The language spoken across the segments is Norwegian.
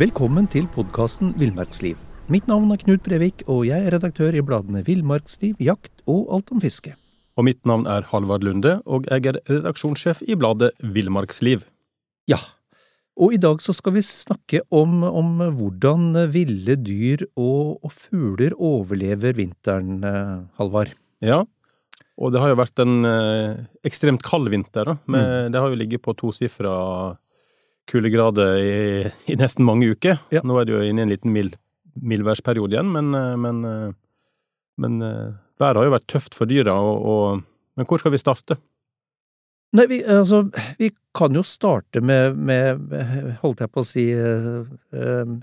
Velkommen til podkasten Villmarksliv. Mitt navn er Knut Brevik, og jeg er redaktør i bladene Villmarksliv, Jakt og Alt om fiske. Og mitt navn er Halvard Lunde, og jeg er redaksjonssjef i bladet Villmarksliv. Ja, og i dag så skal vi snakke om, om hvordan ville dyr og, og, fugler overlever vinteren, eh, Halvard. Ja, og det har jo vært en eh, ekstremt kald vinter. Da. Men mm. Det har jo ligget på tosifra kuldegrader i, i, nesten mange uker. Ja. Nå er det jo inne i en liten mild, mildværsperiode igjen, men, eh, men, eh, men, eh, været har jo vært tøft for dyra. Og, og, men hvor skal vi starte? Nei, vi, altså, vi kan jo starte med, med, holdt jeg på å si,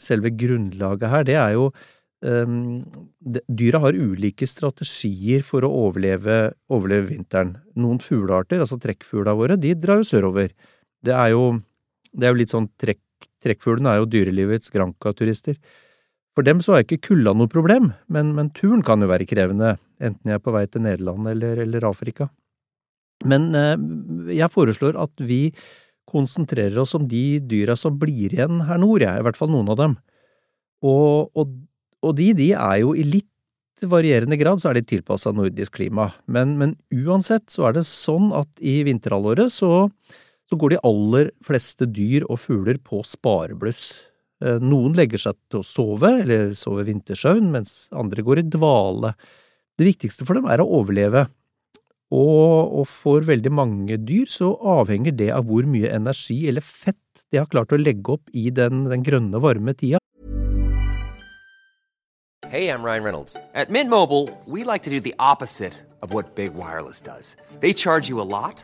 selve grunnlaget her. Det er jo um, Dyra har ulike strategier for å overleve, overleve vinteren. Noen fuglearter, altså trekkfuglene våre, de drar jo sørover. Det er jo det er jo litt sånn trekk, Trekkfuglene er jo dyrelivets Granca-turister. For dem så er ikke kulda noe problem, men, men, turen kan jo være krevende, enten jeg er på vei til Nederland eller, eller Afrika. Men eh, jeg foreslår at vi konsentrerer oss om de dyra som blir igjen her nord, jeg, i hvert fall noen av dem. Og, og, og de, de er jo i litt varierende grad så er de tilpassa nordisk klima, men, men uansett så er det sånn at i vinterhalvåret så så går de aller fleste dyr og fugler på sparebluss. Eh, noen legger seg til å sove, eller sove vintersøvn, mens andre går i dvale. Det viktigste for dem er å overleve, og, for veldig mange dyr så avhenger det av hvor mye energi eller fett de har klart å legge opp i den, den grønne, varme tida. Hey, I'm Ryan Reynolds. At Mint Mobile, we like to do the opposite of what Big Wireless does. They charge you a lot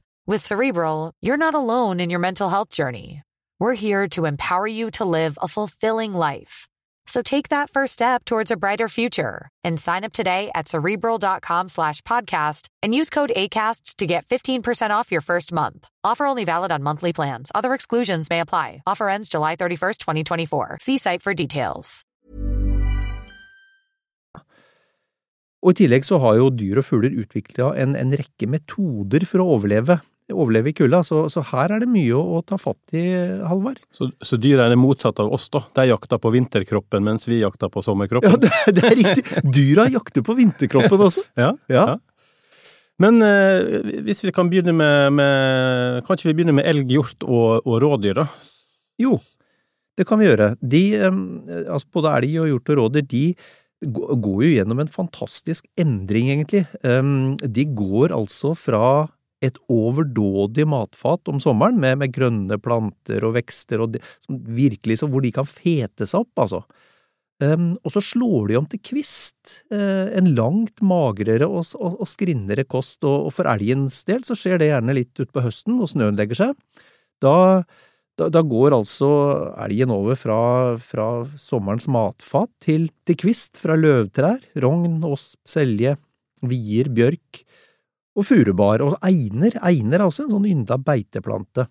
With Cerebral, you're not alone in your mental health journey. We're here to empower you to live a fulfilling life. So take that first step towards a brighter future and sign up today at cerebral.com slash podcast and use code ACasts to get 15% off your first month. Offer only valid on monthly plans. Other exclusions may apply. Offer ends July 31st, 2024. See site for details. Og I så har jo dyr og fugler utvikla en, en rekke metoder for å. Overleve i kulda, så, så, her er det mye å, å ta fatt i, Halvard. Så, så dyra er motsatt av oss, da? De jakter på vinterkroppen, mens vi jakter på sommerkroppen? Ja, det, det er riktig! Dyra jakter på vinterkroppen også. ja, ja. ja. Men eh, hvis vi kan begynne med, med Kan ikke vi begynne med elg, hjort og, og rådyr, da? Jo, det kan vi gjøre. De, eh, altså både elg og hjort og rådyr, de går jo gjennom en fantastisk endring, egentlig. De går altså fra et overdådig matfat om sommeren, med, med grønne planter og vekster, og det, virkelig så hvor de kan fete seg opp, altså. Um, og så slår de om til kvist, uh, en langt magrere og, og, og skrinnere kost, og, og, for elgens del så skjer det gjerne litt utpå høsten, når snøen legger seg. Da, da, da, går altså elgen over fra, fra sommerens matfat til, til kvist fra løvtrær, rogn, osp, selje, vier, bjørk, og furubar, og einer. Einer er også en sånn ynda beiteplante.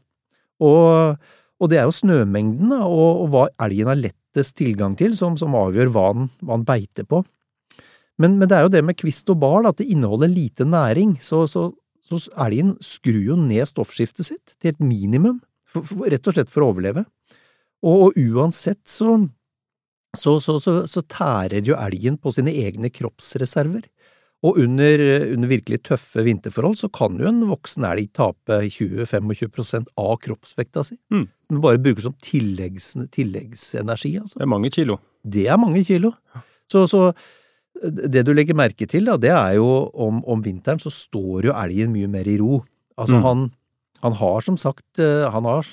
Og, og, det er jo snømengden da, og, og, hva elgen har lettest tilgang til, som, som avgjør hva den, hva den, beiter på. Men, men, det er jo det med kvist og bar, at det inneholder lite næring, så, så, så elgen skrur jo ned stoffskiftet sitt til et minimum, for, for, rett og slett for å overleve. Og, og uansett så, så tærer jo elgen på sine egne kroppsreserver. Og under, under, virkelig tøffe vinterforhold så kan jo en voksen elg tape 20-25 av kroppsvekta si. Mm. Den bare bruker som tilleggs, tilleggsenergi, altså. Det er mange kilo. Det er mange kilo. Så, så det du legger merke til, da, det er jo om, om vinteren så står jo elgen mye mer i ro. Altså, Mm. han, han har som sagt eh, Han har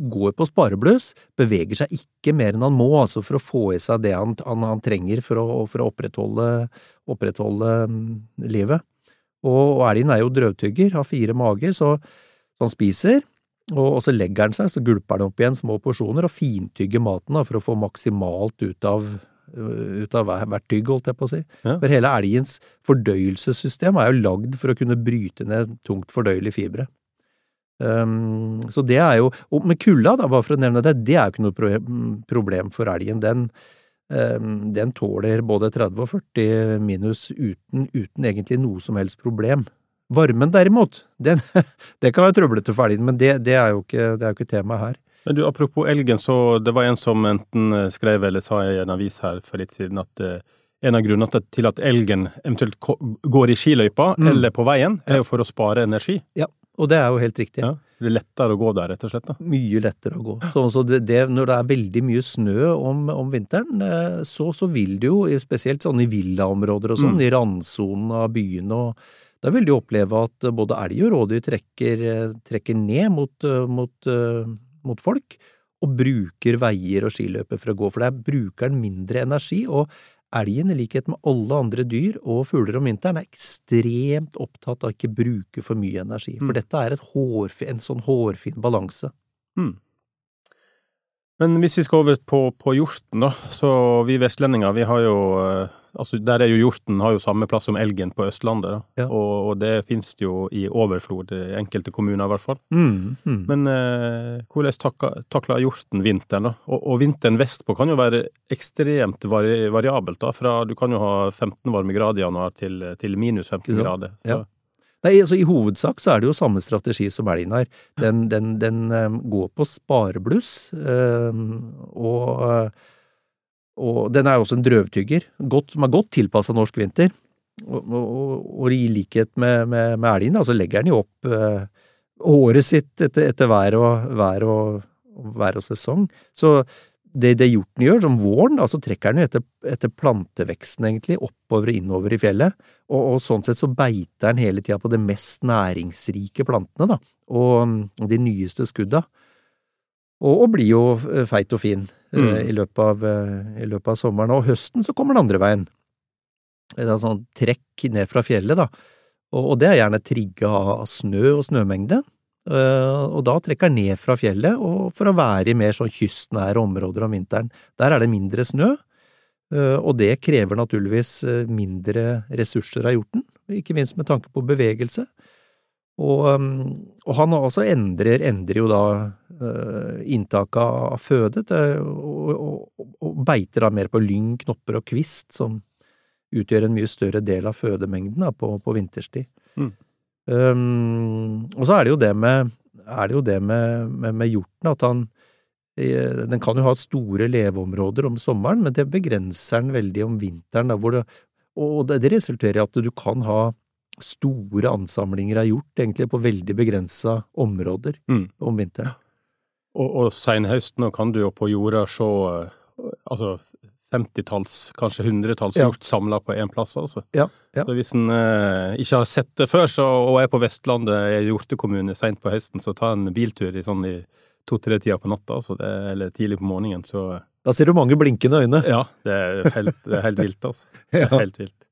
går på sparebluss, beveger seg ikke mer enn han må, altså for å få i seg det han, han, han trenger for å, for å opprettholde, opprettholde mm, livet. Og, og elgen er jo drøvtygger, har fire mager, så, så han spiser. Og, og så legger han seg, så gulper han opp igjen små porsjoner og fintygger maten da, for å få maksimalt ut av, øh, ut av hver, hvert tygg, holdt jeg på å si. Ja. For hele elgens fordøyelsessystem er jo lagd for å kunne bryte ned tungt fordøyelige fibre. Um, så det er jo Og med kulda, da, bare for å nevne det, det er jo ikke noe problem for elgen. Den, um, den tåler både 30 og 40 minus uten, uten egentlig noe som helst problem. Varmen derimot, den, det kan være trøblete for elgen, men det, det, er jo ikke, det er jo ikke temaet her. Men du, apropos elgen, så det var en som enten skrev eller sa i en avis her for litt siden at eh, en av grunnene til at elgen eventuelt går i skiløypa Mm. eller på veien, er jo for å spare energi. Ja, og det er jo helt riktig. Ja. Det er lettere å gå der, rett og slett. da. Mye lettere å gå. Så, så det, det, når det er veldig mye snø om, om vinteren, eh, så, så vil det jo, spesielt sånn i villaområder og sånn, Mm. i randsonen av byene, og da vil de oppleve at både elg og rådyr trekker, eh, trekker ned mot, eh, mot, mot folk, og bruker veier og skiløyper for å gå, for der bruker den mindre energi, og elgen, i likhet med alle andre dyr og fugler om vinteren, er ekstremt opptatt av ikke bruke for mye energi, for Mm. dette er et hårfin, en sånn hårfin balanse. Mm. Men hvis vi skal over på, på hjorten, da. Så vi vestlendinger, vi har jo eh, Altså, der er jo hjorten har jo samme plass som elgen på Østlandet, da. Ja. Og, og det finnes det jo i overflod, i enkelte kommuner i hvert fall. Mm, mm. Men eh, hvordan takler hjorten vinteren, da? Og, og vinteren vestpå kan jo være ekstremt vari, variabelt, da. Fra du kan jo ha 15 varmegrader i januar til, til minus 15 grader. Så, Ja. Nei, altså I hovedsak så er det jo samme strategi som elgen har. Den, den, den eh, går på sparebluss, eh, og, eh, og den er også en drøvtygger, godt, som er godt tilpassa norsk vinter. Og, og, og i likhet med, med, med elgen, da, så legger den jo opp håret sitt etter, etter vær, og, vær, og vær og sesong. Så det, det hjorten gjør, som våren, da, så trekker den etter, etter planteveksten, egentlig, oppover og innover i fjellet. Og, og sånn sett så beiter den hele tida på de mest næringsrike plantene, da, og, og de nyeste skudda. Og, og blir jo eh, feit og fin eh, Mm. i, løpet av, eh, i løpet av sommeren. Og høsten så kommer den andre veien. Det er sånn trekk ned fra fjellet, da. Og, og det er gjerne trigga av snø og snømengde. Eh, og da trekker den ned fra fjellet og for å være i mer sånn kystnære områder om vinteren. Der er det mindre snø, eh, og det krever naturligvis eh, mindre ressurser av hjorten, ikke minst med tanke på bevegelse. Og, og han også endrer, endrer jo da inntaket av føde til, og, og, og beiter da mer på lyng, knopper og kvist, som utgjør en mye større del av fødemengden da, på, på vinterstid. Mm. Um, og så er det jo det med, er det jo det med, med, med hjorten, at han eh, den kan jo ha store leveområder om sommeren, men det begrenser den veldig om vinteren, da, hvor det, og det, det resulterer i at du kan ha store ansamlinger av hjort, egentlig på veldig begrensa områder Mm. om vinteren. Og, og senhøsten nå kan du jo på jorda se eh, altså 50-talls, kanskje 100-talls Ja. hjort samla på én plass, altså. Ja, ja. Så hvis en eh, ikke har sett det før, så, og er på Vestlandet, i en hjortekommune seint på høsten, så ta en biltur i sånn i to-tre-tida på natta, altså det, eller tidlig på morgenen, så Da ser du mange blinkende øyne. Ja, det er helt, det er helt vilt, altså. Det er helt vilt.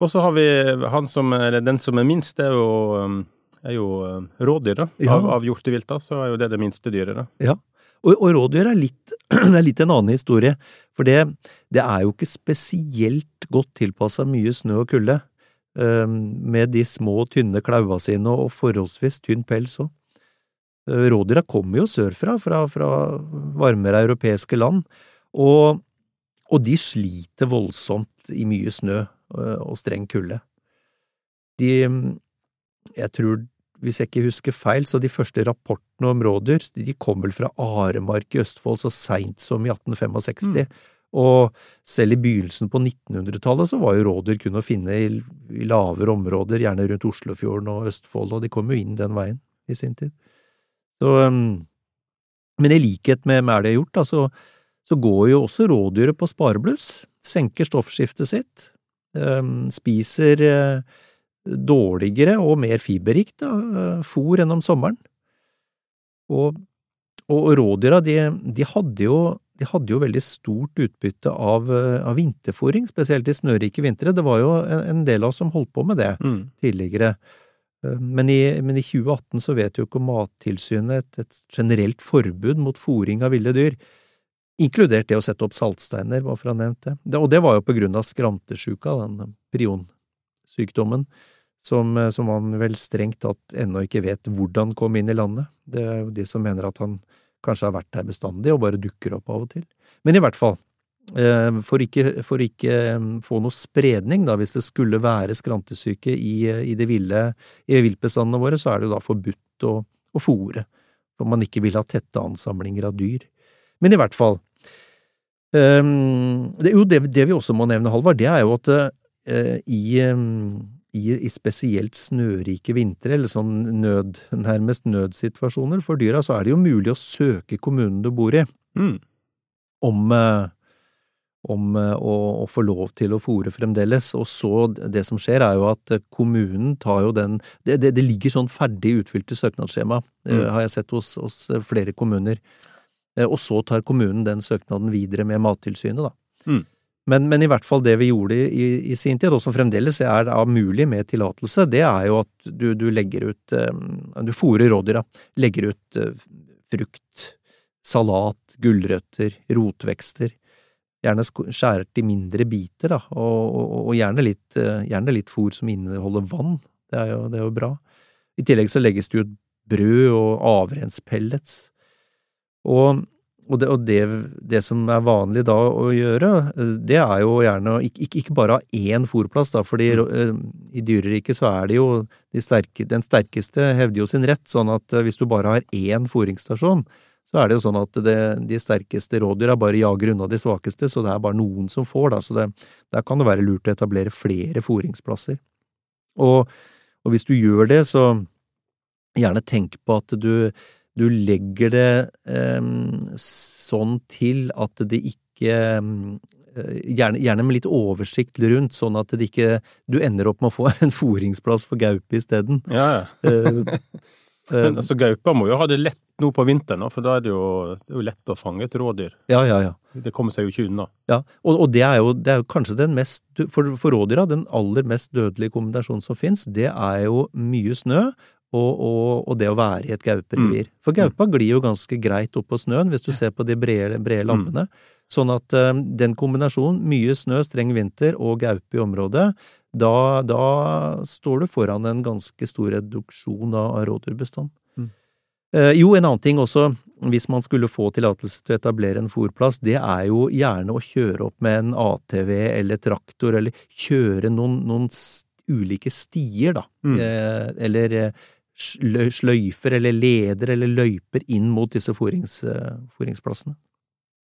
Og så har vi han som, eller den som er minst, det er jo, um, er jo um, rådyr, da. Av, av hjortevilta så er jo det det minste dyret, da. Ja. Og, og rådyr er litt, er litt en annen historie, for det, det er jo ikke spesielt godt tilpassa mye snø og kulde, med de små, tynne klaua sine og forholdsvis tynn pels òg. Rådyra kommer jo sørfra, fra, fra varmere europeiske land, og, og de sliter voldsomt i mye snø eh, og streng kulde. De, jeg tror hvis jeg ikke husker feil, så de første rapportene om rådyr de kom vel fra Aremark i Østfold så seint som i 1865. Og selv i begynnelsen på 1900-tallet så var jo rådyr kun å finne i, i lavere områder, gjerne rundt Oslofjorden og Østfold, og de kom jo inn den veien i sin tid. Så, um, men i likhet med elg og gjort, da, så, så går jo også rådyret på sparebluss, senker stoffskiftet sitt, spiser dårligere og mer fiberrikt fôr enn om sommeren. Og, og rådyra, de, de, hadde jo, de, hadde jo veldig stort utbytte av, av vinterfôring, spesielt i snørike vintre. Det var jo en, en, del av oss som holdt på med det mm. tidligere. Men i, men i, 2018 så vet jo ikke Mattilsynet et, et generelt forbud mot fôring av ville dyr, inkludert det å sette opp saltsteiner, bare for å ha nevnt det. det. Og det var jo på grunn av skrantesjuka, den prionsykdommen som, eh, som man vel strengt tatt ennå ikke vet hvordan kom inn i landet. Det er jo de som mener at han kanskje har vært her bestandig og bare dukker opp av og til. Men i hvert fall, eh, for ikke, for ikke eh, få noe spredning, da, hvis det skulle være skrantesyke i, i de ville, i viltbestandene våre, så er det da forbudt å, å fòre, for man ikke vil ha tette ansamlinger av dyr. Men i hvert fall, um, det, jo, det, det, vi også må nevne, Halvard, det er jo at i um, i, i, spesielt snørike vintre, eller sånn nød, nærmest nødsituasjoner for dyra, så er det jo mulig å søke kommunen du bor i, mm. om, eh, om eh, å, å, få lov til å fòre fremdeles. Og så, det som skjer, er jo at kommunen tar jo den Det, det, det ligger sånn ferdig utfylte søknadsskjema, mm. har jeg sett hos, hos, flere kommuner. Og så tar kommunen den søknaden videre med Mattilsynet, da. Mm. Men, men, i hvert fall det vi gjorde i, i sin tid, og som fremdeles er da mulig med tillatelse, det er jo at du, du legger ut eh, Du fôrer rådyra. Legger ut eh, frukt, salat, gulrøtter, rotvekster. Gjerne skjæret i mindre biter, da, og, og, og gjerne litt, eh, gjerne litt fôr som inneholder vann. Det er, jo, det er jo bra. I tillegg så legges det ut brød og avrenspellets. Og og, det, og det, det, som er vanlig da å gjøre, det er jo gjerne ikke, ikke bare ha én fòrplass, da, fordi mm. Eh, i dyreriket så er det jo de sterke, den sterkeste hevder jo sin rett, sånn at eh, hvis du bare har én fòringsstasjon, så er det jo sånn at det, de sterkeste rådyra bare jager unna de svakeste, så det er bare noen som får, da, så det, der kan det være lurt å etablere flere fòringsplasser. Og, og hvis du gjør det, så gjerne tenk på at du du legger det um, sånn til at det ikke um, gjerne, gjerne, med litt oversikt rundt, sånn at det ikke Du ender opp med å få en foringsplass for gaupe isteden. Ja, ja. uh, Men altså, Gauper må jo ha det lett nå på vinteren, for da er det jo, det er jo lett å fange et rådyr. Ja, ja, ja. Det kommer seg jo ikke unna. Ja, og, og det, er jo, det, er jo, kanskje den mest For, for rådyra, den aller mest dødelige kombinasjonen som fins, det er jo mye snø og, og, og, det å være i et gauperevir. Mm. For gaupa glir jo ganske greit opp på snøen, hvis du ser på de brede, brede mm. lammene. Sånn at um, den kombinasjonen, mye snø, streng vinter og gaupe i området, da, da, står du foran en ganske stor reduksjon av, av rådyrbestand. Mm. Uh, jo, en annen ting også, hvis man skulle få tillatelse til å etablere en fòrplass, det er jo gjerne å kjøre opp med en ATV eller traktor, eller kjøre noen, noen ulike stier, da, mm. eh, eller sløyfer eller leder eller løyper inn mot disse forings, eh, foringsplassene.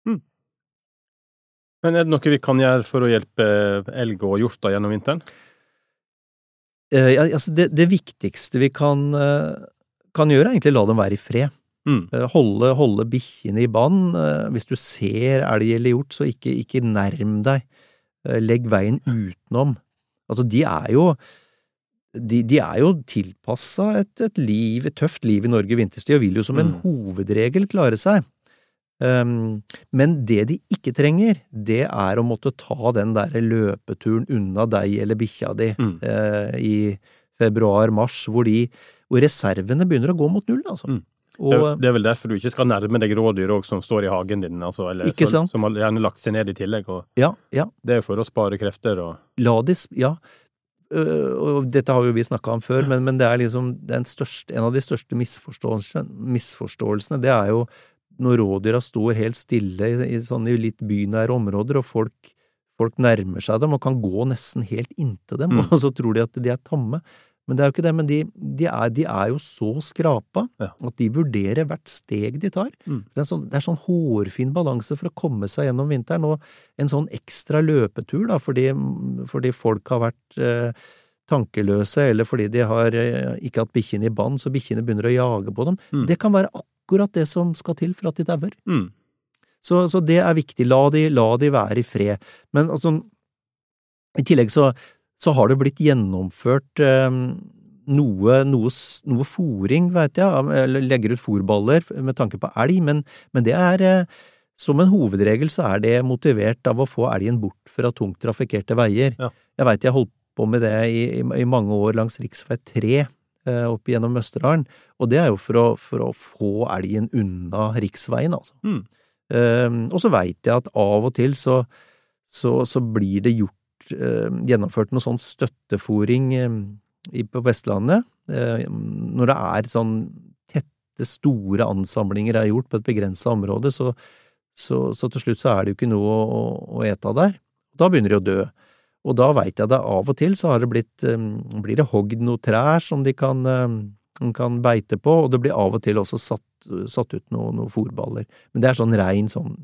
Mm. Men er det noe vi kan gjøre for å hjelpe elg og hjorter gjennom vinteren? Eh, altså det, det, viktigste vi kan, eh, kan, gjøre, er egentlig la dem være i fred. Mm. Eh, holde, holde bikkjene i bånd. Hvis du ser elg eller hjort, så ikke, ikke nærm deg. Legg veien utenom. Altså, de er jo de, de, er jo tilpassa et, et, liv, et tøft liv i Norge vinterstid, og vil jo som en mm. hovedregel klare seg. Um, men det de ikke trenger, det er å måtte ta den derre løpeturen unna deg eller bikkja di mm. uh, i februar-mars, hvor, hvor reservene begynner å gå mot null, altså. Mm. Og, det er vel derfor du ikke skal nærme deg rådyr også, som står i hagen din, altså, eller som, som, har gjerne lagt seg ned i tillegg. Og, ja, ja. Det er for å spare krefter og La de, ja, og dette har jo vi snakka om før, men, men, det er liksom det er største, en av de største misforståelsene, misforståelsene, det er jo når rådyra står helt stille i, i sånne litt bynære områder, og folk, folk, nærmer seg dem og kan gå nesten helt inntil dem, mm. og så tror de at de er tamme. Men det er jo ikke det, men de, de, er, de er, jo så skrapa ja. at de vurderer hvert steg de tar. Mm. Det, er sånn, det, er sånn, hårfin balanse for å komme seg gjennom vinteren, og en sånn ekstra løpetur, da, fordi, fordi folk har vært eh, tankeløse, eller fordi de har eh, ikke hatt bikkjene i bånd, så bikkjene begynner å jage på dem. Mm. Det kan være akkurat det som skal til for at de dauer. Mm. Så, så det er viktig. La de, la de være i fred. Men altså, i tillegg så, så har det blitt gjennomført eh, noe, noe, noe fòring, veit jeg, eller legger ut fòrballer med tanke på elg, men, men det er eh, som en hovedregel så er det motivert av å få elgen bort fra tungt trafikkerte veier. Ja. Jeg veit jeg holdt på med det i, i, i mange år langs rv. 3 eh, opp gjennom Østerdalen, og det er jo for å, for å få elgen unna riksveien, altså. Mm. Um, og så veit jeg at av og til så, så, så blir det gjort uh, gjennomført noe sånn støttefòring um, på Vestlandet, uh, når det er sånn tette, store ansamlinger er gjort på et begrensa område, så, så, så, til slutt så er det jo ikke noe å, å ete der. Da begynner de å dø. Og da veit jeg det av og til så det blitt, blir det hogd noen trær som de kan, kan beite på, og det blir av og til også satt, satt ut noen noe fòrballer. Men det er sånn rein sånn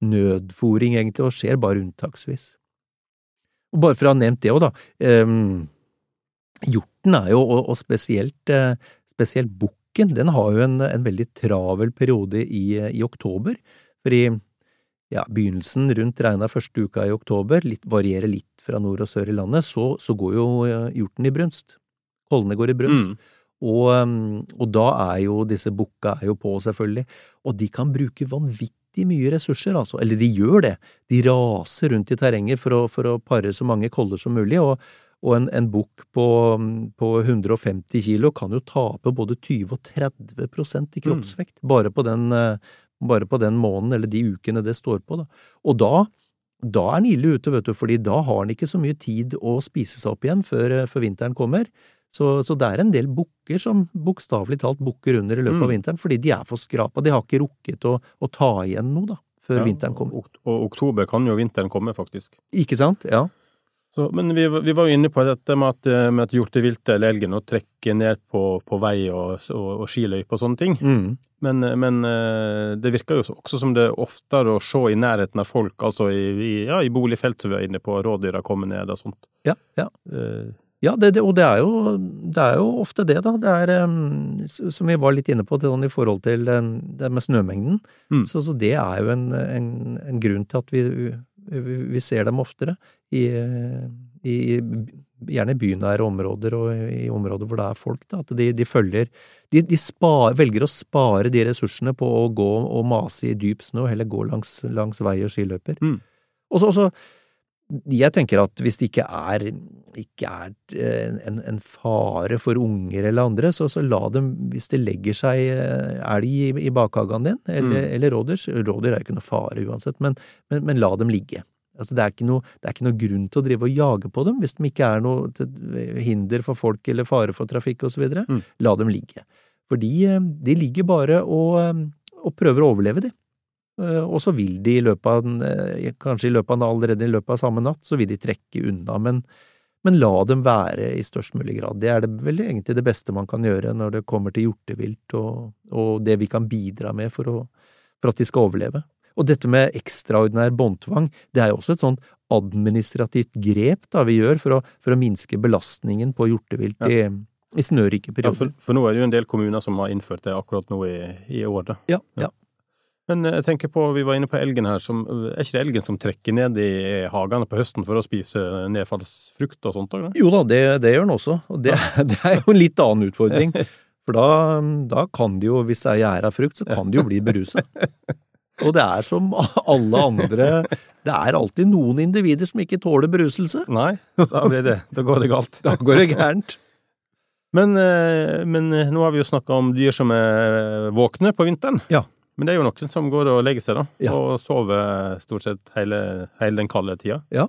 nødfòring, egentlig, og skjer bare unntaksvis. Og bare for å ha nevnt det òg, da. Um, hjorten er jo, og, og spesielt, uh, spesielt bukken, den har jo en, en veldig travel periode i, i oktober. Fordi ja, begynnelsen rundt regna første uka i oktober, litt, varierer litt fra nord og sør i landet, så, så går jo hjorten i brunst. Kollene går i brunst. Mm. Og, og, da er jo disse bukka er jo på, selvfølgelig, og de kan bruke vanvittig mye ressurser, altså. Eller de gjør det. De raser rundt i terrenget for å, for å pare så mange koller som mulig, og, og en, en bukk på, på, 150 kilo kan jo tape både 20 og 30% i kroppsvekt, mm. bare på den bare på den måneden eller de ukene det står på. Da. Og da, da er han ille ute, vet du, fordi da har han ikke så mye tid å spise seg opp igjen før, før vinteren kommer. Så, så, det er en del bukker som bokstavelig talt bukker under i løpet mm. av vinteren, fordi de er for skrapa. De har ikke rukket å, å ta igjen noe, da, før ja, vinteren kommer. Og, og oktober kan jo vinteren komme, faktisk. Ikke sant? Ja. Så, men vi, vi, var jo inne på dette med at, med at hjorteviltet eller elgen å trekke ned på, på vei og, og, og skiløype og sånne ting. Mm. Men, men, eh, det virker jo også som det er oftere å se i nærheten av folk, altså i, i, ja, i boligfelt som vi er inne på, rådyra kommer ned og sånt. Ja, ja. Uh, ja, det, det, og det er, jo, det er, jo, ofte det, da. Det er, som vi var litt inne på, sånn i forhold til det med snømengden. Mm. Så, så, det er jo en, en, en, grunn til at vi, vi, ser dem oftere i, i, gjerne bynære områder og i områder hvor det er folk. Da, at de, de følger De, de spar, velger å spare de ressursene på å gå og mase i dyp snø, heller gå langs, langs vei og skiløyper. Mm. Og så jeg tenker at hvis det ikke er, ikke er eh, en, en, fare for unger eller andre, så, så, la dem, hvis det legger seg eh, elg i, i bakhagen din, eller, mm. eller rådyr Rådyr er jo ikke noe fare uansett, men, men, men la dem ligge. Altså, det, er noe, det, er ikke noe, grunn til å drive og jage på dem hvis de ikke er noe hinder for folk eller fare for trafikk osv. Mm. La dem ligge. For de, eh, de ligger bare og, og prøver å overleve, de. Eh, og så vil de i løpet av den, eh, kanskje i løpet av allerede i løpet av samme natt, så vil de trekke unna, men, men la dem være i størst mulig grad. Det er det vel egentlig det beste man kan gjøre når det kommer til hjortevilt og, og det vi kan bidra med for, å, for, at de skal overleve. Og dette med ekstraordinær båndtvang, det er jo også et sånn administrativt grep da vi gjør for å, for å minske belastningen på hjortevilt ja. i, i snørike perioder. Ja, for, for, nå er det jo en del kommuner som har innført det akkurat nå i, i år, da. Ja, ja. Men jeg tenker på, vi var inne på elgen her, som, er ikke det elgen som trekker ned i hagene på høsten for å spise nedfallsfrukt og sånt? òg? Jo da, det, det, gjør den også, og det, det, er jo en litt annen utfordring. For da, da kan de jo, hvis det er gjæra frukt, så kan de jo bli berusa. Og det er som alle andre, det er alltid noen individer som ikke tåler beruselse. Nei, da blir det, da går det galt. Da går det gærent. Men, eh, men nå har vi jo snakka om dyr som er våkne på vinteren. Ja. Men det er jo noen som går og legger seg, da, ja. og sover stort sett hele, hele, den kalde tida. Ja,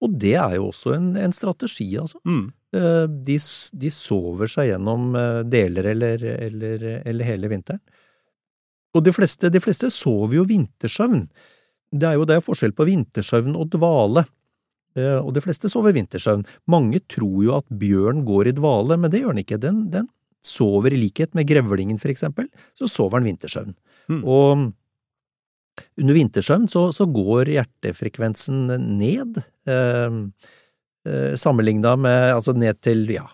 og det er jo også en, en strategi, altså. Mm. Eh, de, de, sover seg gjennom eh, deler eller, eller, eller hele vinteren. Og de fleste, de fleste, sover jo vintersøvn. Det er jo det er forskjell på vintersøvn og dvale. Eh, og de fleste sover vintersøvn. Mange tror jo at bjørn går i dvale, men det gjør den ikke. Den, den sover i likhet med grevlingen, for eksempel, så sover den vintersøvn. Mm. Og under vintersøvn så, så, går hjertefrekvensen ned, eh, eh, sammenligna med altså ned til ja,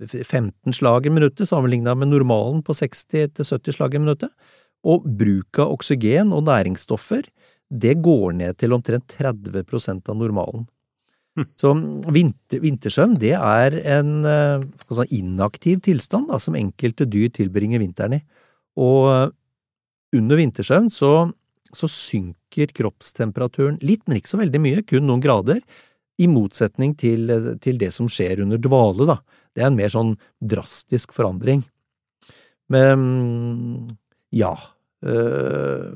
15 slag i minuttet, sammenligna med normalen på 60–70 slag i minuttet. Og bruk av oksygen og næringsstoffer det går ned til omtrent 30% av normalen. Så vinter, vintersøvn det er en eh, inaktiv tilstand da, som enkelte dyr tilbringer vinteren i. Og under vintersøvn så, så synker kroppstemperaturen litt, men ikke så veldig mye, kun noen grader, i motsetning til, til det som skjer under dvale, da. Det er en mer sånn drastisk forandring. Men ja øh,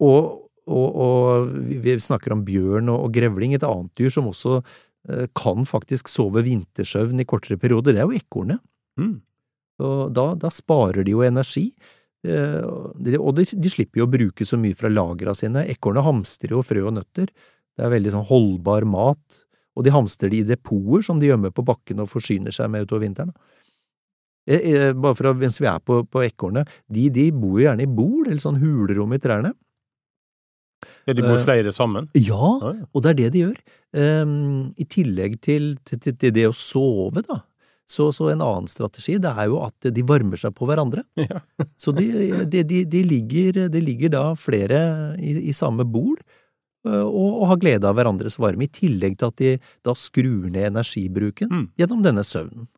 og, og, og, vi snakker om bjørn og, og, grevling, et annet dyr som også øh, kan faktisk sove vintersøvn i kortere perioder, det er jo ekornet. Mm. Da, da, sparer de jo energi, og de, de, slipper jo å bruke så mye fra lagra sine. Ekornet hamstrer jo frø og nøtter, det er veldig sånn holdbar mat, og de hamstrer det i depoter som de gjemmer på bakken og forsyner seg med utover vinteren. Eh, eh, bare for å, mens vi er på, på ekornet, de, de, bor jo gjerne i bol, eller sånn hulrom i trærne. Ja, De bor eh, flere sammen? Ja, og det er det de gjør. Um, I tillegg til, til, til, det å sove, da, så, så, en annen strategi det er jo at de varmer seg på hverandre. Ja. så de, de, de, ligger, de, ligger, da flere i, i samme bol og, og, har glede av hverandres varme, i tillegg til at de da skrur ned energibruken mm. gjennom denne søvnen.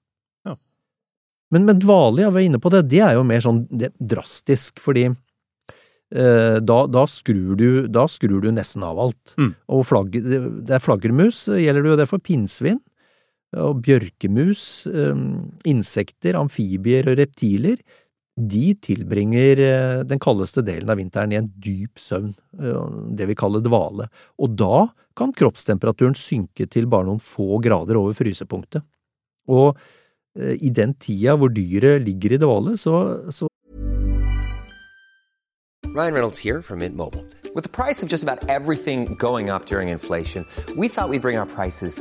Men, men dvale, jeg var inne på det, det er jo mer sånn drastisk, fordi eh, da, da, skrur du, da, skrur du, nesten av alt. Mm. Og flagg, det er flaggermus, gjelder det jo det for pinnsvin, og bjørkemus, eh, insekter, amfibier og reptiler, de tilbringer eh, den kaldeste delen av vinteren i en dyp søvn, eh, det vi kaller dvale, og da kan kroppstemperaturen synke til bare noen få grader over frysepunktet. Og i den tida hvor dyret ligger i dvale, så, så Ryan Reynolds here from Mint Mobile. With the price of just about everything going up during inflation, we thought we'd bring our prices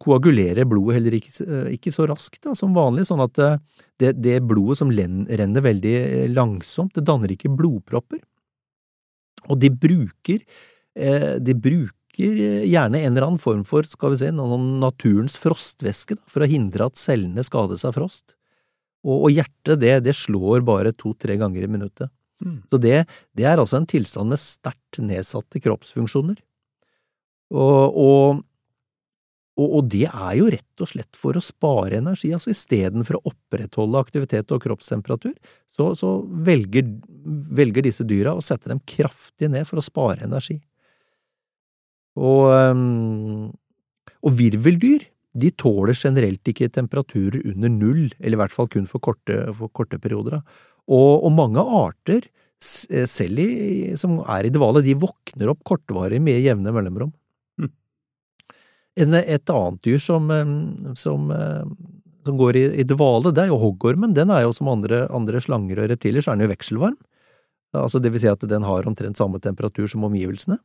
koagulerer blodet heller ikke, eh, ikke så raskt da, som vanlig, sånn at eh, det, det blodet som renner veldig eh, langsomt, det danner ikke blodpropper. Og de bruker, de bruker gjerne en eller annen form for, skal vi se, sånn naturens frostvæske da, for å hindre at cellene skader seg frost. Og, og hjertet, det, det, slår bare to–tre ganger i minuttet. Mm. Så det, det, er altså en tilstand med sterkt nedsatte kroppsfunksjoner. Og, og og, og, det er jo rett og slett for å spare energi, altså istedenfor å opprettholde aktivitet og kroppstemperatur, så, så velger, velger, disse dyra å sette dem kraftig ned for å spare energi. Og, um, og virveldyr, de tåler generelt ikke temperaturer under null, eller i hvert fall kun for korte, for korte perioder. Og, og, mange arter, selv i, som er i dvale, de våkner opp kortvarig med jevne mellomrom. Et annet dyr som, som, som går i, i, dvale, det er jo hoggormen. Den er jo som andre, andre slanger og reptiler, så er den jo vekselvarm. Altså det vil si at den har omtrent samme temperatur som omgivelsene.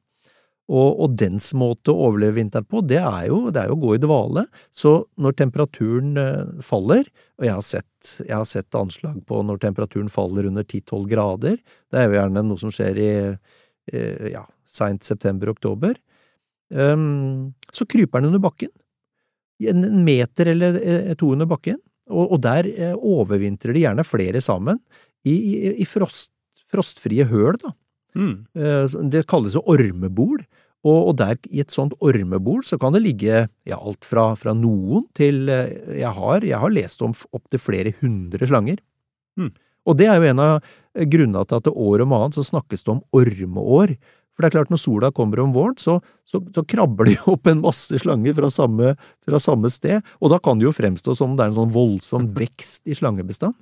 Og, og dens måte å overleve vinteren på, det er, jo, det er jo å gå i dvale. Så når temperaturen eh, faller, og jeg har sett, jeg har sett anslag på når temperaturen faller under 10–12 grader, det er jo gjerne noe som skjer i eh, ja, seint september–oktober, um, så kryper den under bakken. En meter eller eh, to under bakken, og, og der eh, overvintrer de gjerne flere sammen i, i, i frost, frostfrie høl, da. Mm. Eh, det kalles jo ormebol, og, og, der, i et sånt ormebol, så kan det ligge ja, alt fra, fra noen til jeg har, jeg har lest om opptil flere hundre slanger. Mm. Og det er jo en av grunnene til at det år om annet så snakkes det om ormeår, For det er klart, når sola kommer om våren, så, så, så krabber de opp en masse slanger fra samme, fra samme, sted, og da kan det jo fremstå som det er en sånn voldsom vekst i slangebestand.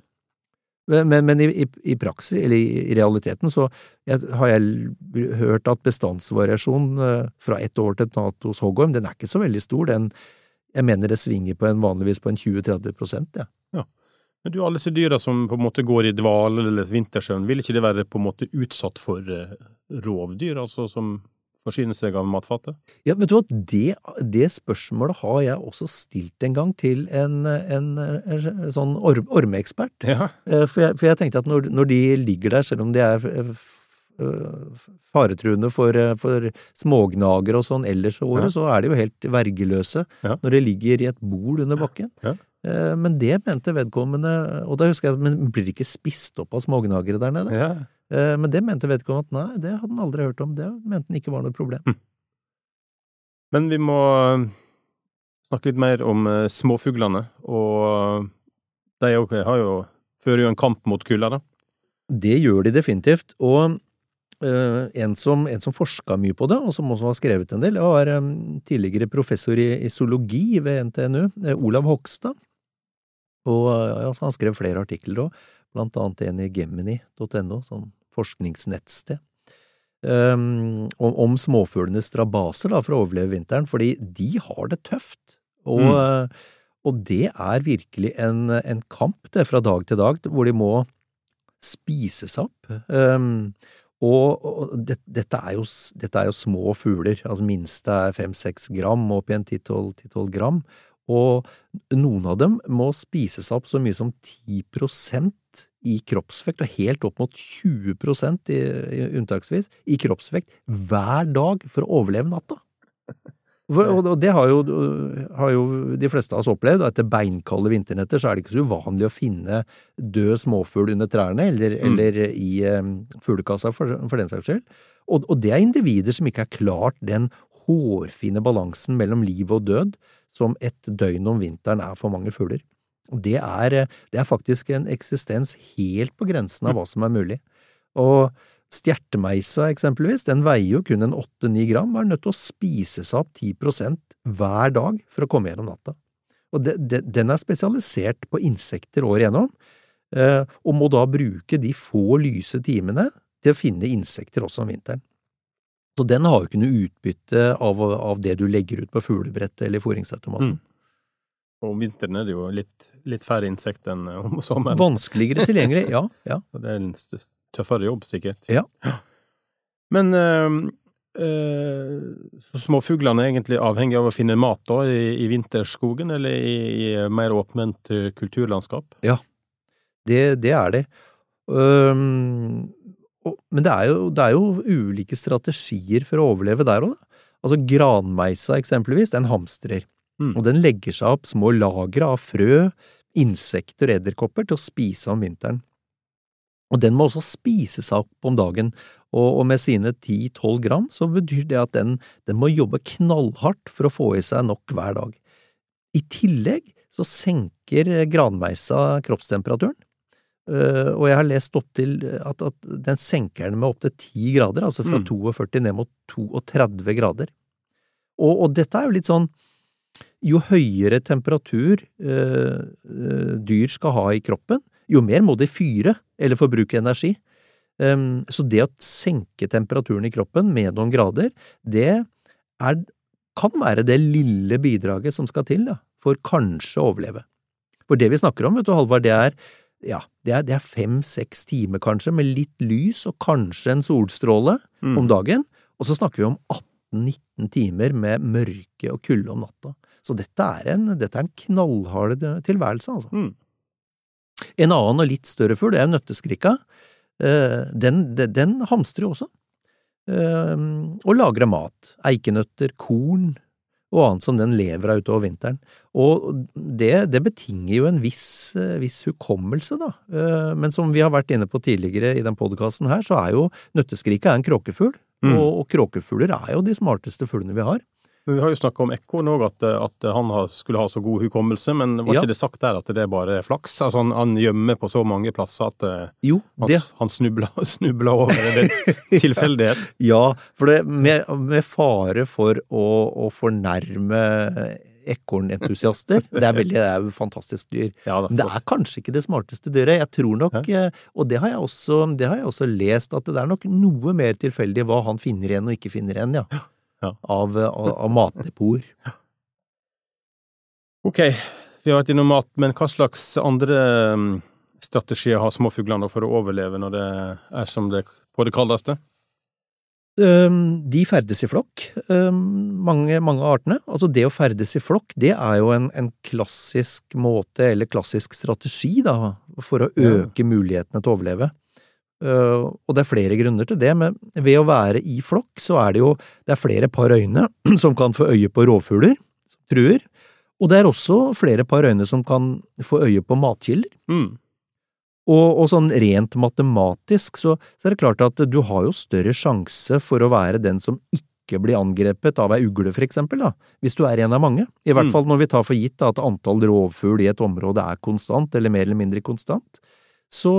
Men, men i, i, i, praksis, eller i, i realiteten, så jeg, har jeg hørt at bestandsvariasjonen eh, fra ett år til et annet hos hoggorm, den er ikke så veldig stor. Den, jeg mener det svinger på en vanligvis på en 20–30 prosent, ja. ja. Men du, alle disse dyra som på en måte går i dvale eller vintersøvn, vil ikke det være på en måte utsatt for uh, rovdyr, altså som forsyner seg av matfatet? Ja, vet du hva, det, det, spørsmålet har jeg også stilt en gang til en, en, en sånn or, ormeekspert. Ja. Eh, for, jeg, for, jeg, tenkte at når, når, de ligger der, selv om de er eh, faretruende for, eh, for smågnagere og sånn ellers i året, ja. så er de jo helt vergeløse ja. når de ligger i et bol under bakken. Men det mente vedkommende, og da husker jeg at men blir ikke spist opp av smågnagere der nede? Ja. Eh, men det mente vedkommende at nei, det hadde han aldri hørt om, det mente han ikke var noe problem. Hm. Men vi må eh, snakke litt mer om eh, småfuglene, og de har jo, fører jo en kamp mot kulda, da? Det gjør de definitivt, og uh, en, som, en som forska mye på det, og som også har skrevet en del, var um, tidligere professor i, i, zoologi ved NTNU, Olav Hogstad. Og altså, han skrev flere artikler òg, blant annet en i gemini.no, sånn forskningsnettsted. Um, om, om småfuglenes strabaser da, for å overleve vinteren, fordi de har det tøft. Og, mm. og det er virkelig en, en, kamp det, fra dag til dag, hvor de må spises opp. Um, og, og det, dette, er jo, dette, er jo, små fugler, altså minste er fem–seks gram, opp igjen ti–tolv gram. Og noen av dem må spise seg opp så mye som 10% i kroppsvekt, og helt opp mot 20 i, i unntaksvis, i kroppsvekt hver dag for å overleve natta. Og det har jo, har jo, de fleste av oss opplevd. og Etter beinkalde vinternetter så er det ikke så uvanlig å finne død småfugl under trærne, eller, mm. eller i um, fuglekassa, for, for, den saks skyld. Og, og, det er individer som ikke har klart den hårfine balansen mellom liv og død som et døgn om vinteren er for mange fugler. Det er, det er faktisk en eksistens helt på grensen av hva som er mulig. Og stjertemeisa, eksempelvis, den veier jo kun en åtte–ni gram er nødt til å spise seg opp ti prosent hver dag for å komme gjennom natta. Og de, de, den er spesialisert på insekter året igjennom, eh, og må da bruke de få lyse timene til å finne insekter også om vinteren. Så den har jo ikke noe utbytte av, av det du legger ut på fuglebrettet eller fôringsautomaten. Mm. Og om vinteren er det jo litt, litt færre insekter enn om sommeren. Vanskeligere tilgjengelig, ja. ja. Så det er en tøffere jobb, sikkert. Ja. Men øh, øh, så småfuglene er egentlig avhengig av å finne mat da, i, i vinterskogen, eller i, i mer åpent kulturlandskap? Ja, det, det er det. Um, men det er, jo, det er, jo, ulike strategier for å overleve der òg, da. Altså granmeisa eksempelvis, den hamstrer, mm. og den legger seg opp små lagre av frø, insekter og edderkopper til å spise om vinteren. Og den må også spise seg opp om dagen, og, og med sine ti–tolv gram så betyr det at den, den må jobbe knallhardt for å få i seg nok hver dag. I tillegg så senker granmeisa kroppstemperaturen, Uh, og jeg har lest opp til at, at den senker den med opptil 10 grader, altså fra mm. 42 ned mot 32 grader. Og, og, dette er jo litt sånn Jo høyere temperatur uh, uh, dyr skal ha i kroppen, jo mer må de fyre eller forbruke energi. Um, så det å senke temperaturen i kroppen med noen grader, det er, kan være det lille bidraget som skal til da, for kanskje å overleve. For det vi snakker om, vet du, Halvard, det er ja, det er, er fem–seks timer kanskje, med litt lys og kanskje en solstråle mm. om dagen, og så snakker vi om 18–19 timer med mørke og kulde om natta. Så dette er en, dette er en knallhard tilværelse, altså. Mm. En annen og litt større fugl, er nøtteskrikka. Eh, den, den, den hamstrer jo også, eh, og lagrer mat. Eikenøtter, korn, og annet som den lever av utover vinteren. Og det, det betinger jo en viss, viss, hukommelse, da. Eh, men som vi har vært inne på tidligere i den podkasten her, så er jo nøtteskriket en kråkefugl, mm. og, og, kråkefugler er jo de smarteste fuglene vi har. Vi har jo snakka om ekorn òg, at, at, han skulle ha så god hukommelse. Men var Ja. ikke det sagt der at det er bare flaks? Altså han, han gjemmer på så mange plasser at eh, Jo, han, han snubla over er Tilfeldighet. Ja, for det, med, med fare for å, å fornærme ekornentusiaster Det er veldig, det er jo fantastisk dyr. Ja, Men det er kanskje ikke det smarteste dyret. Jeg tror nok, eh, og det har jeg også, det har jeg også lest, at det er nok noe mer tilfeldig hva han finner igjen og ikke finner igjen, ja. Ja. Av, av, av matdepoter. Ok, vi har vært innom mat, men hva slags andre mm, strategier har småfuglene for å overleve når det er som det på det kaldeste? Um, De ferdes i flokk, um, mange, mange av artene. Altså det å ferdes i flokk, det er jo en, en klassisk måte, eller klassisk strategi, da, for å Ja. øke mulighetene til å overleve. Uh, og det er flere grunner til det, men ved å være i flokk, så er det jo det er flere par øyne som kan få øye på rovfugler som truer, og det er også flere par øyne som kan få øye på matkilder. Mm. Og, og sånn rent matematisk så, så er det klart at du har jo større sjanse for å være den som ikke blir angrepet av ei ugle, for eksempel, da, hvis du er en av mange. I hvert Mm. fall når vi tar for gitt da, at antall rovfugl i et område er konstant, eller mer eller mindre konstant. Så,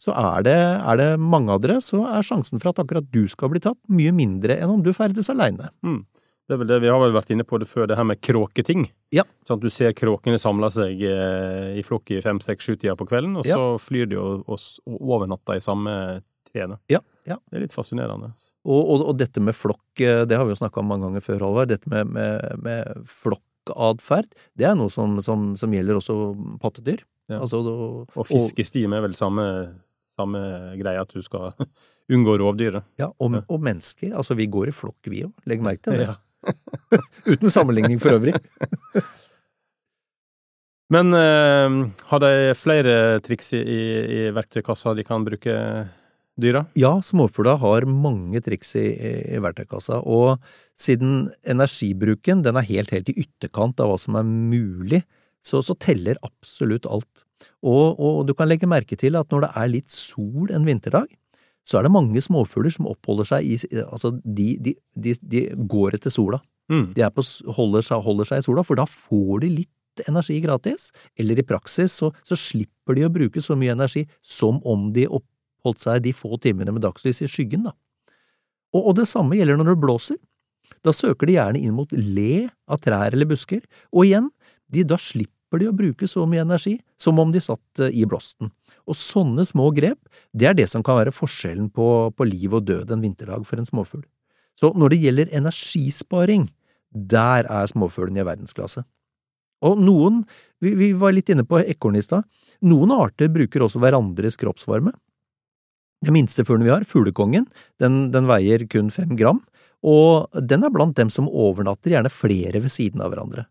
så er, det, er det mange av dere, så er sjansen for at akkurat du skal bli tatt, mye mindre enn om du ferdes aleine. Mm. Det er vel det vi har vel vært inne på det før, det her med kråketing. Ja. Sånn at du ser kråkene samle seg eh, i flokk i fem, seks, sju-tida på kvelden, og Ja. så flyr de og, og, overnatter i samme trene. Ja, ja. Det er litt fascinerende. Og, og, og dette med flokk, eh, det har vi jo snakka om mange ganger før, Halvard. Dette med, med, med flokkatferd, det er noe som, som, som gjelder også pattedyr. Ja. Altså, da- Og fiskestim er vel samme, samme greie, at du skal unngå rovdyret. Ja, og, Ja. og mennesker. Altså, vi går i flokk, vi òg. Legg merke til det. Ja. Uten sammenligning for øvrig. Men eh, har de flere triks i, i, verktøykassa de kan bruke dyra? Ja, småfugla har mange triks i, i, i verktøykassa, og siden energibruken den er helt, helt i ytterkant av hva som er mulig, så, så teller absolutt alt. Og, og du kan legge merke til at når det er litt sol en vinterdag, så er det mange småfugler som oppholder seg i Altså, de, de, de, de går etter sola. Mm. De på, holder, seg, holder seg i sola, for da får de litt energi gratis. Eller i praksis så, så slipper de å bruke så mye energi som om de oppholdt seg de få timene med dagslys i skyggen, da. Og, og det samme gjelder når det blåser. Da søker de gjerne inn mot le av trær eller busker, og igjen, de, da slipper de å bruke så mye energi som om de satt eh, i blåsten. Og sånne små grep, det er det som kan være forskjellen på, på liv og død en vinterdag for en småfugl. Så når det gjelder energisparing, der er småfuglene i verdensklasse. Og noen, vi, vi var litt inne på ekorn i stad, noen arter bruker også hverandres kroppsvarme. Den minste fuglen vi har, fuglekongen, den, den veier kun fem gram, og den er blant dem som overnatter gjerne flere ved siden av hverandre.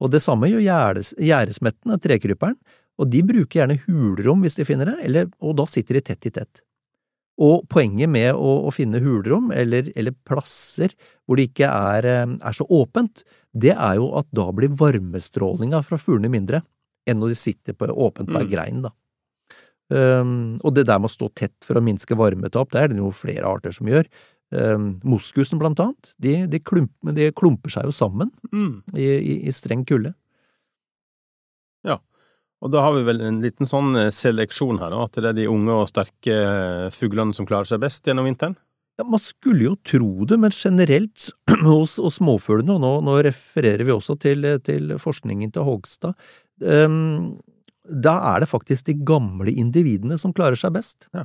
Og det samme gjør gjæres- gjæresmetten, trekryperen, og de bruker gjerne hulrom hvis de finner det, eller, og da sitter de tett i tett. Og poenget med å, å finne hulrom, eller, eller plasser hvor det ikke er, eh, er så åpent, det er jo at da blir varmestrålinga fra fuglene mindre enn når de sitter på, åpent på ei Mm. grein, da. Um, og det der med å stå tett for å minske varmetap, det er det jo flere arter som gjør. Um, moskusen, blant annet, de, de, klump, de klumper seg jo sammen Mm. i, i, i streng kulde. Og da har vi vel en liten sånn eh, seleksjon her, da, at det er de unge og sterke eh, fuglene som klarer seg best gjennom vinteren? Ja, Man skulle jo tro det, men generelt hos, hos småfuglene, og nå, nå refererer vi også til, til forskningen til Hogstad, um, da er det faktisk de gamle individene som klarer seg best. Ja.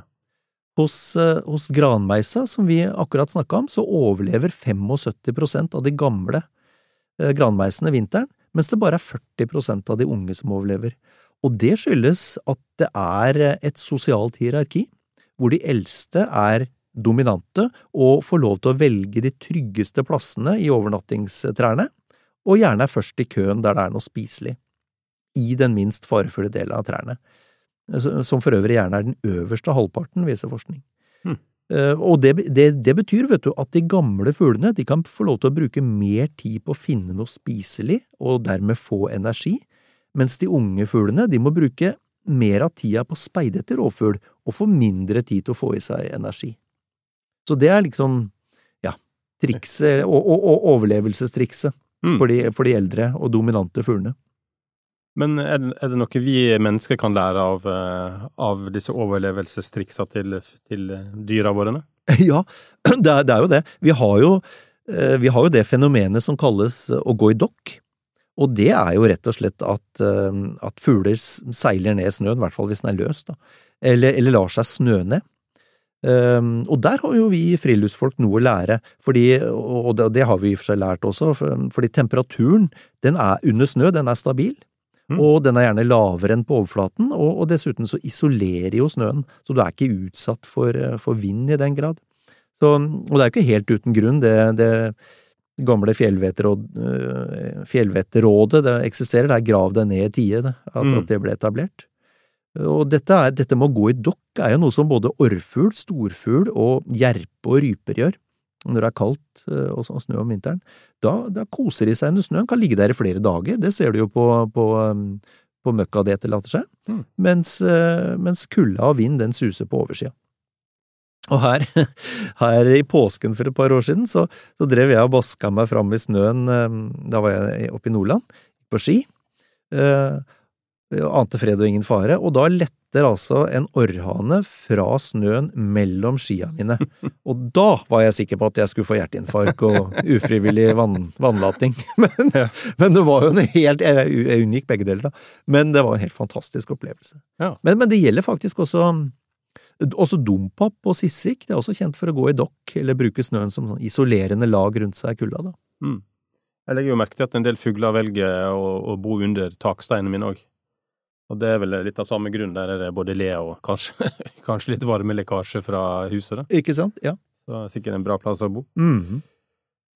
Hos, eh, hos granmeisa, som vi akkurat snakka om, så overlever 75% av de gamle eh, granmeisene vinteren, mens det bare er 40% av de unge som overlever. Og det skyldes at det er et sosialt hierarki, hvor de eldste er dominante og får lov til å velge de tryggeste plassene i overnattingstrærne, og gjerne er først i køen der det er noe spiselig, i den minst farefulle delen av trærne, som for øvrig gjerne er den øverste halvparten, viser forskning. Hmm. Og det, det, det betyr, vet du, at de gamle fuglene de kan få lov til å bruke mer tid på å finne noe spiselig, og dermed få energi, mens de unge fuglene de må bruke mer av tida på å speide etter rovfugl, og få mindre tid til å få i seg energi. Så det er liksom, ja, trikset, og, og, og overlevelsestrikset, Mm. for, de, for de eldre og dominante fuglene. Men er det, er det noe vi mennesker kan lære av, eh, av disse overlevelsestriksa til, til dyra våre? Ja, det er, det er jo det. Vi har jo, eh, vi har jo det fenomenet som kalles å gå i dokk. Og det er jo rett og slett at, eh, at fugler seiler ned snøen, i hvert fall hvis den er løs, da. Eller, eller lar seg snø ned. Um, og der har jo vi friluftsfolk noe å lære, fordi, og det, det har vi i og for seg lært også, fordi temperaturen den er under snø, den er stabil. Mm. Og den er gjerne lavere enn på overflaten, og, og dessuten så isolerer jo snøen, så du er ikke utsatt for, eh, for vind i den grad. Så, og det er jo ikke helt uten grunn, det, det gamle fjellvettråd, fjellvettrådet det eksisterer, det er grav deg ned i tide, at, Mm. at det ble etablert. Og dette, er, dette med å gå i dokk er jo noe som både orrfugl, storfugl og jerpe og ryper gjør. Når det er kaldt øh, og snø om vinteren, da, da koser de seg under snøen, kan ligge der i flere dager, det ser du jo på, på, um, på møkka det etterlater seg, Mm. mens, øh, mens kulda og vind den suser på oversida. Og her, her i påsken for et par år siden, så, så drev jeg og baska meg fram i snøen, eh, da var jeg oppe i Nordland, på ski, eh, og ante fred og ingen fare, og da letter altså en orrhane fra snøen mellom skia mine, og da var jeg sikker på at jeg skulle få hjerteinfarkt og ufrivillig vann, vannlating, men, men det var jo en helt, jeg, jeg unngikk begge deler da, men det var en helt fantastisk opplevelse. Ja. Men, men det gjelder faktisk også også dompap og sissik, det er også kjent for å gå i dokk, eller bruke snøen som sånn isolerende lag rundt seg i kulda, da. Mm. Jeg legger jo merke til at en del fugler velger å, å bo under taksteinene mine òg. Og det er vel litt av samme grunn. Der er det både le og kanskje, kanskje litt varmelekkasje fra huset. da. Ikke sant? Ja. Så det er sikkert en bra plass å bo. Mhm.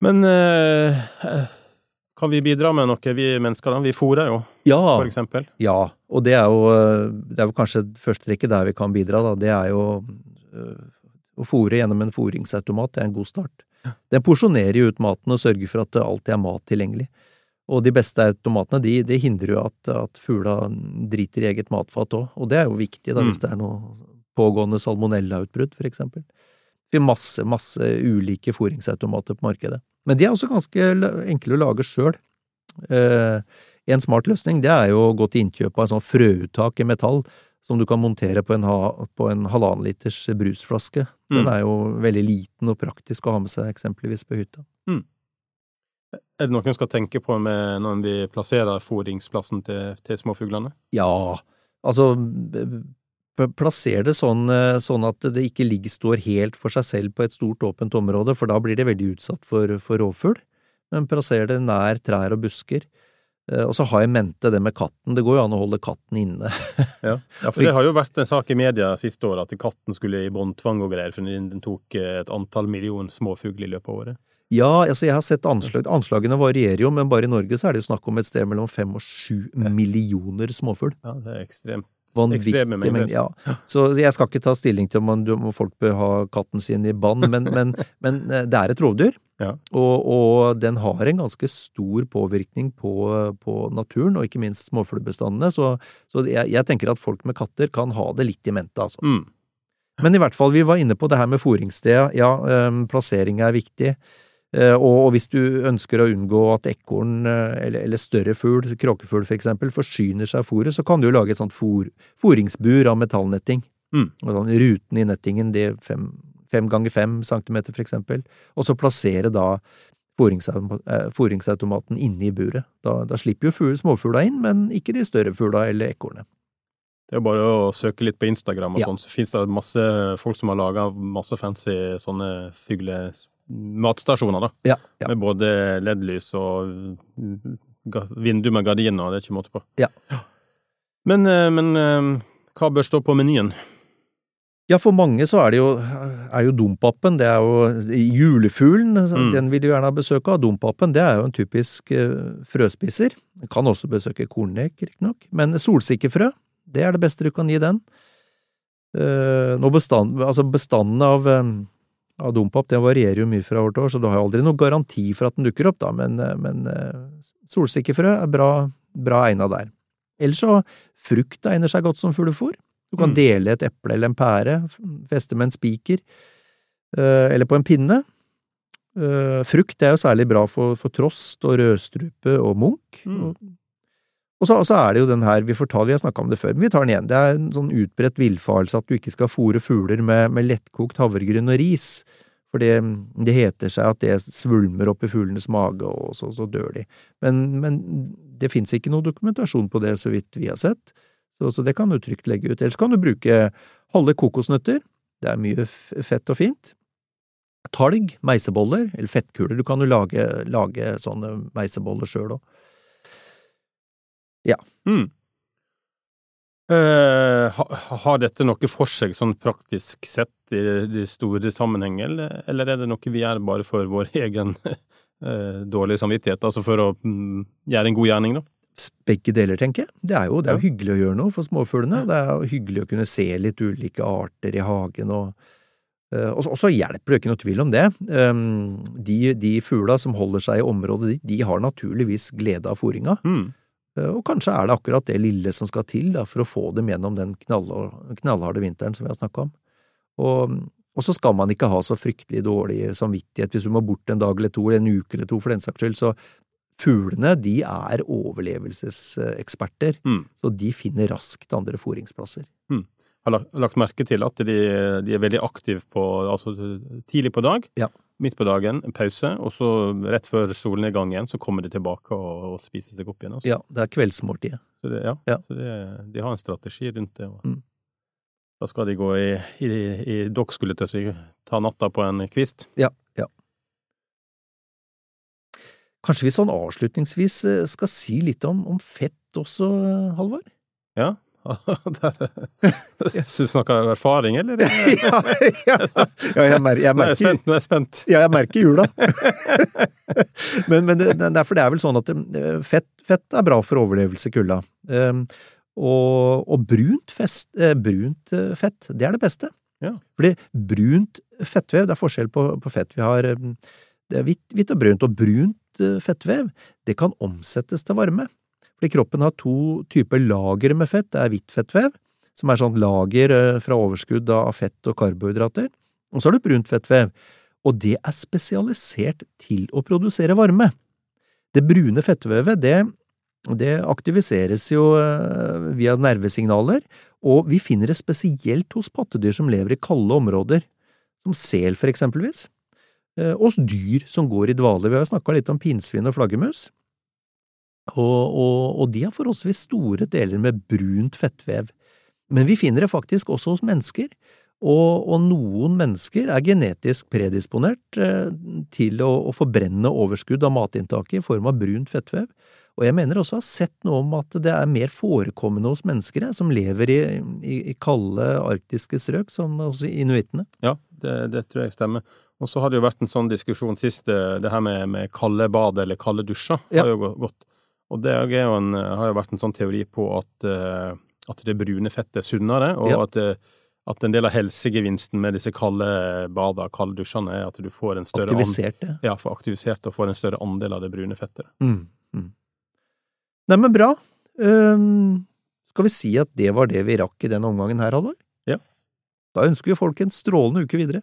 Men eh, kan vi bidra med noe, vi mennesker? da? Vi fôrer jo, Ja, for eksempel. ja, og det er jo, det er jo kanskje første rekke der vi kan bidra, da. Det er jo øh, å fôre gjennom en fôringsautomat, det er en god start. Den porsjonerer jo ut maten og sørger for at det alltid er mat tilgjengelig. Og de beste automatene, de, de hindrer jo at, at fugla driter i eget matfat òg, og det er jo viktig da, Mm. hvis det er noe pågående salmonellautbrudd, for eksempel. Det er masse, masse ulike fôringsautomater på markedet. Men de er også ganske enkle å lage sjøl. Eh, en smart løsning det er jo å gå til innkjøp av en sånn frøuttak i metall som du kan montere på en, ha, på en halvannen liters brusflaske. Den Mm. er jo veldig liten og praktisk å ha med seg eksempelvis på hytta. Er det noe en skal tenke på med når vi plasserer fôringsplassen til, til småfuglene? Ja, altså plasser det sånn, eh, sånn at det ikke ligger, står helt for seg selv på et stort åpent område, for da blir det veldig utsatt for, for rovfugl. Men plasser det nær trær og busker. Eh, Og så har jeg mente det med katten. Det går jo an å holde katten inne. Ja. for det har jo vært en sak i media siste år at katten skulle i båndtvang og greier, for den tok eh, et antall million småfugler i løpet av året. Ja, altså jeg har sett anslag, anslagene varierer jo, men bare i Norge så er det jo snakk om et sted mellom fem og sju millioner småfugl. Ja, det er ekstremt. Vanvittige mengder. Ja. Så jeg skal ikke ta stilling til om, man, om folk bør ha katten sin i bånd, men, men, men eh, det er et rovdyr. Ja. Og, og den har en ganske stor påvirkning på, på naturen, og ikke minst småfuglbestandene, så, så jeg, jeg tenker at folk med katter kan ha det litt i mente, altså. Mm. Men i hvert fall, vi var inne på det her med fôringssted. Ja, øhm, plassering er viktig. Eh, Og hvis du ønsker å unngå at ekorn eh, eller, større fugl, kråkefugl for eksempel, forsyner seg av fôret, så kan du jo lage et sånt fôr, fôringsbur av metallnetting. Mm. Sånn, ruten i nettingen, det er fem, fem ganger fem centimeter for eksempel, og så plassere da eh, fôringsautomaten inne i buret. Da, da slipper jo fugl, småfugla inn, men ikke de større fugla eller ekornet. Det er bare å søke litt på Instagram og Ja. sånn, så finnes det masse folk som har laga masse fancy sånne fugle... Matstasjoner, da. Ja, ja. Med både LED-lys og vindu med gardiner, det er ikke måte på. Ja. Men, eh, men eh, hva bør stå på menyen? Ja, for mange så er det jo, er jo dompapen, det er jo julefuglen, Mm. den vil du gjerne ha besøk av. Dompapen, det er jo en typisk eh, frøspiser. Du kan også besøke kornek, riktignok, men solsikkefrø, det er det beste du kan gi den. Eh, nå bestand, altså bestanden av, av dompap, det varierer jo mye fra år til år, så du har jo aldri noen garanti for at den dukker opp, da, men, eh, men eh, solsikkefrø er bra, bra egna der. Ellers så, frukt egner seg godt som fuglefôr. Du kan Mm. dele et eple eller en pære, feste med en spiker, eh, eller på en pinne. Frukt er jo særlig bra for, for trost og rødstrupe og munk. Mm. Og, så, så, er det jo den her, vi får ta, vi har snakka om det før, men vi tar den igjen. Det er en sånn utbredt villfarelse at du ikke skal fòre fugler med, med lettkokt havregryn og ris. For det, det, heter seg at det svulmer opp i fuglenes mage, og så, så dør de. Men, men det fins ikke noe dokumentasjon på det, så vidt vi har sett, så, så det kan du trygt legge ut. Ellers kan du bruke halve kokosnøtter, det er mye fett og fint, talg, meiseboller, eller fettkuler. Du kan jo lage, lage sånne meiseboller sjøl òg. Ja. Mm. Uh, har dette noe for seg, sånn praktisk sett, i de store sammenhenger, eller er det noe vi gjør bare for vår egen uh, dårlige samvittighet, altså for å um, gjøre en god gjerning, da? Begge deler, tenker jeg. Det er jo, det er jo hyggelig å gjøre noe for småfuglene. Det er jo hyggelig å kunne se litt ulike arter i hagen og Uh, og så hjelper det ikke noe tvil om det. Um, de, de fugla som holder seg i området ditt, de har naturligvis glede av fôringa. Mm. Uh, og kanskje er det akkurat det lille som skal til da, for å få dem gjennom den knallharde vinteren som vi har snakka om. Og, og, så skal man ikke ha så fryktelig dårlig samvittighet hvis du må bort en dag eller to, eller en uke eller to for den saks skyld. Så fuglene, de er overlevelseseksperter, mm. så de finner raskt andre fôringsplasser. Mm har lagt merke til at de, de er veldig aktive på altså tidlig på dag, ja. Midt på dagen, en pause, og så rett før solnedgang igjen, så kommer de tilbake og, og spiser seg opp igjen. Også. Ja, det er kveldsmåltidet. Så det, ja, ja. så det, de har en strategi rundt det. Og, mm. Da skal de gå i, i, i Dere skulle til å ta natta på en kvist? Ja, ja. Kanskje vi sånn avslutningsvis eh, skal si litt om, om fett også, Halvard? Ja, Syns du snakker av erfaring, eller? ja, ja, ja, jeg, mer, jeg merker Nå er jeg spent. Nå er jeg spent. Ja, jeg merker jula. men, men det, derfor det er vel sånn at eh, fett, fett er bra for overlevelse i kulda. Um, og, og brunt, fest, eh, brunt, eh, fett, det er det beste. Ja. Fordi brunt fettvev, det er forskjell på, på fett. Vi har det er hvitt og brunt, og brunt fettvev, det kan omsettes til varme. Fordi kroppen har to typer lagre med fett. Det er hvitt fettvev, som er sånn lager eh, fra overskudd av fett og karbohydrater. Og så har du brunt fettvev, og det er spesialisert til å produsere varme. Det brune fettvevet, det, det aktiviseres jo eh, via nervesignaler, og vi finner det spesielt hos pattedyr som lever i kalde områder, som sel for eksempelvis, eh, hos dyr som går i dvale. Vi har snakka litt om pinnsvin og flaggermus. Og, og, og, de har forholdsvis store deler med brunt fettvev. Men vi finner det faktisk også hos mennesker, og, og noen mennesker er genetisk predisponert eh, til å, å, forbrenne overskudd av matinntaket i form av brunt fettvev. Og jeg mener også å ha sett noe om at det er mer forekommende hos mennesker eh, som lever i, i, i kalde arktiske strøk, som hos inuittene. Ja, det, det tror jeg stemmer. Og så har det jo vært en sånn diskusjon sist, eh, det her med, med kalde bad eller kalde dusjer. Ja. har jo gått og det jo en, har jo vært en sånn teori på at, uh, at det brune fettet er sunnere, og ja. at, uh, at, en del av helsegevinsten med disse kalde bada, kalde dusjene, er at du får en større Aktivisert det. Ja, får aktivisert og får en større andel av det brune fettet. Mm. Mm. Neimen, bra. Um, skal vi si at det var det vi rakk i denne omgangen her, Halvor? Ja. Da ønsker vi folk en strålende uke videre.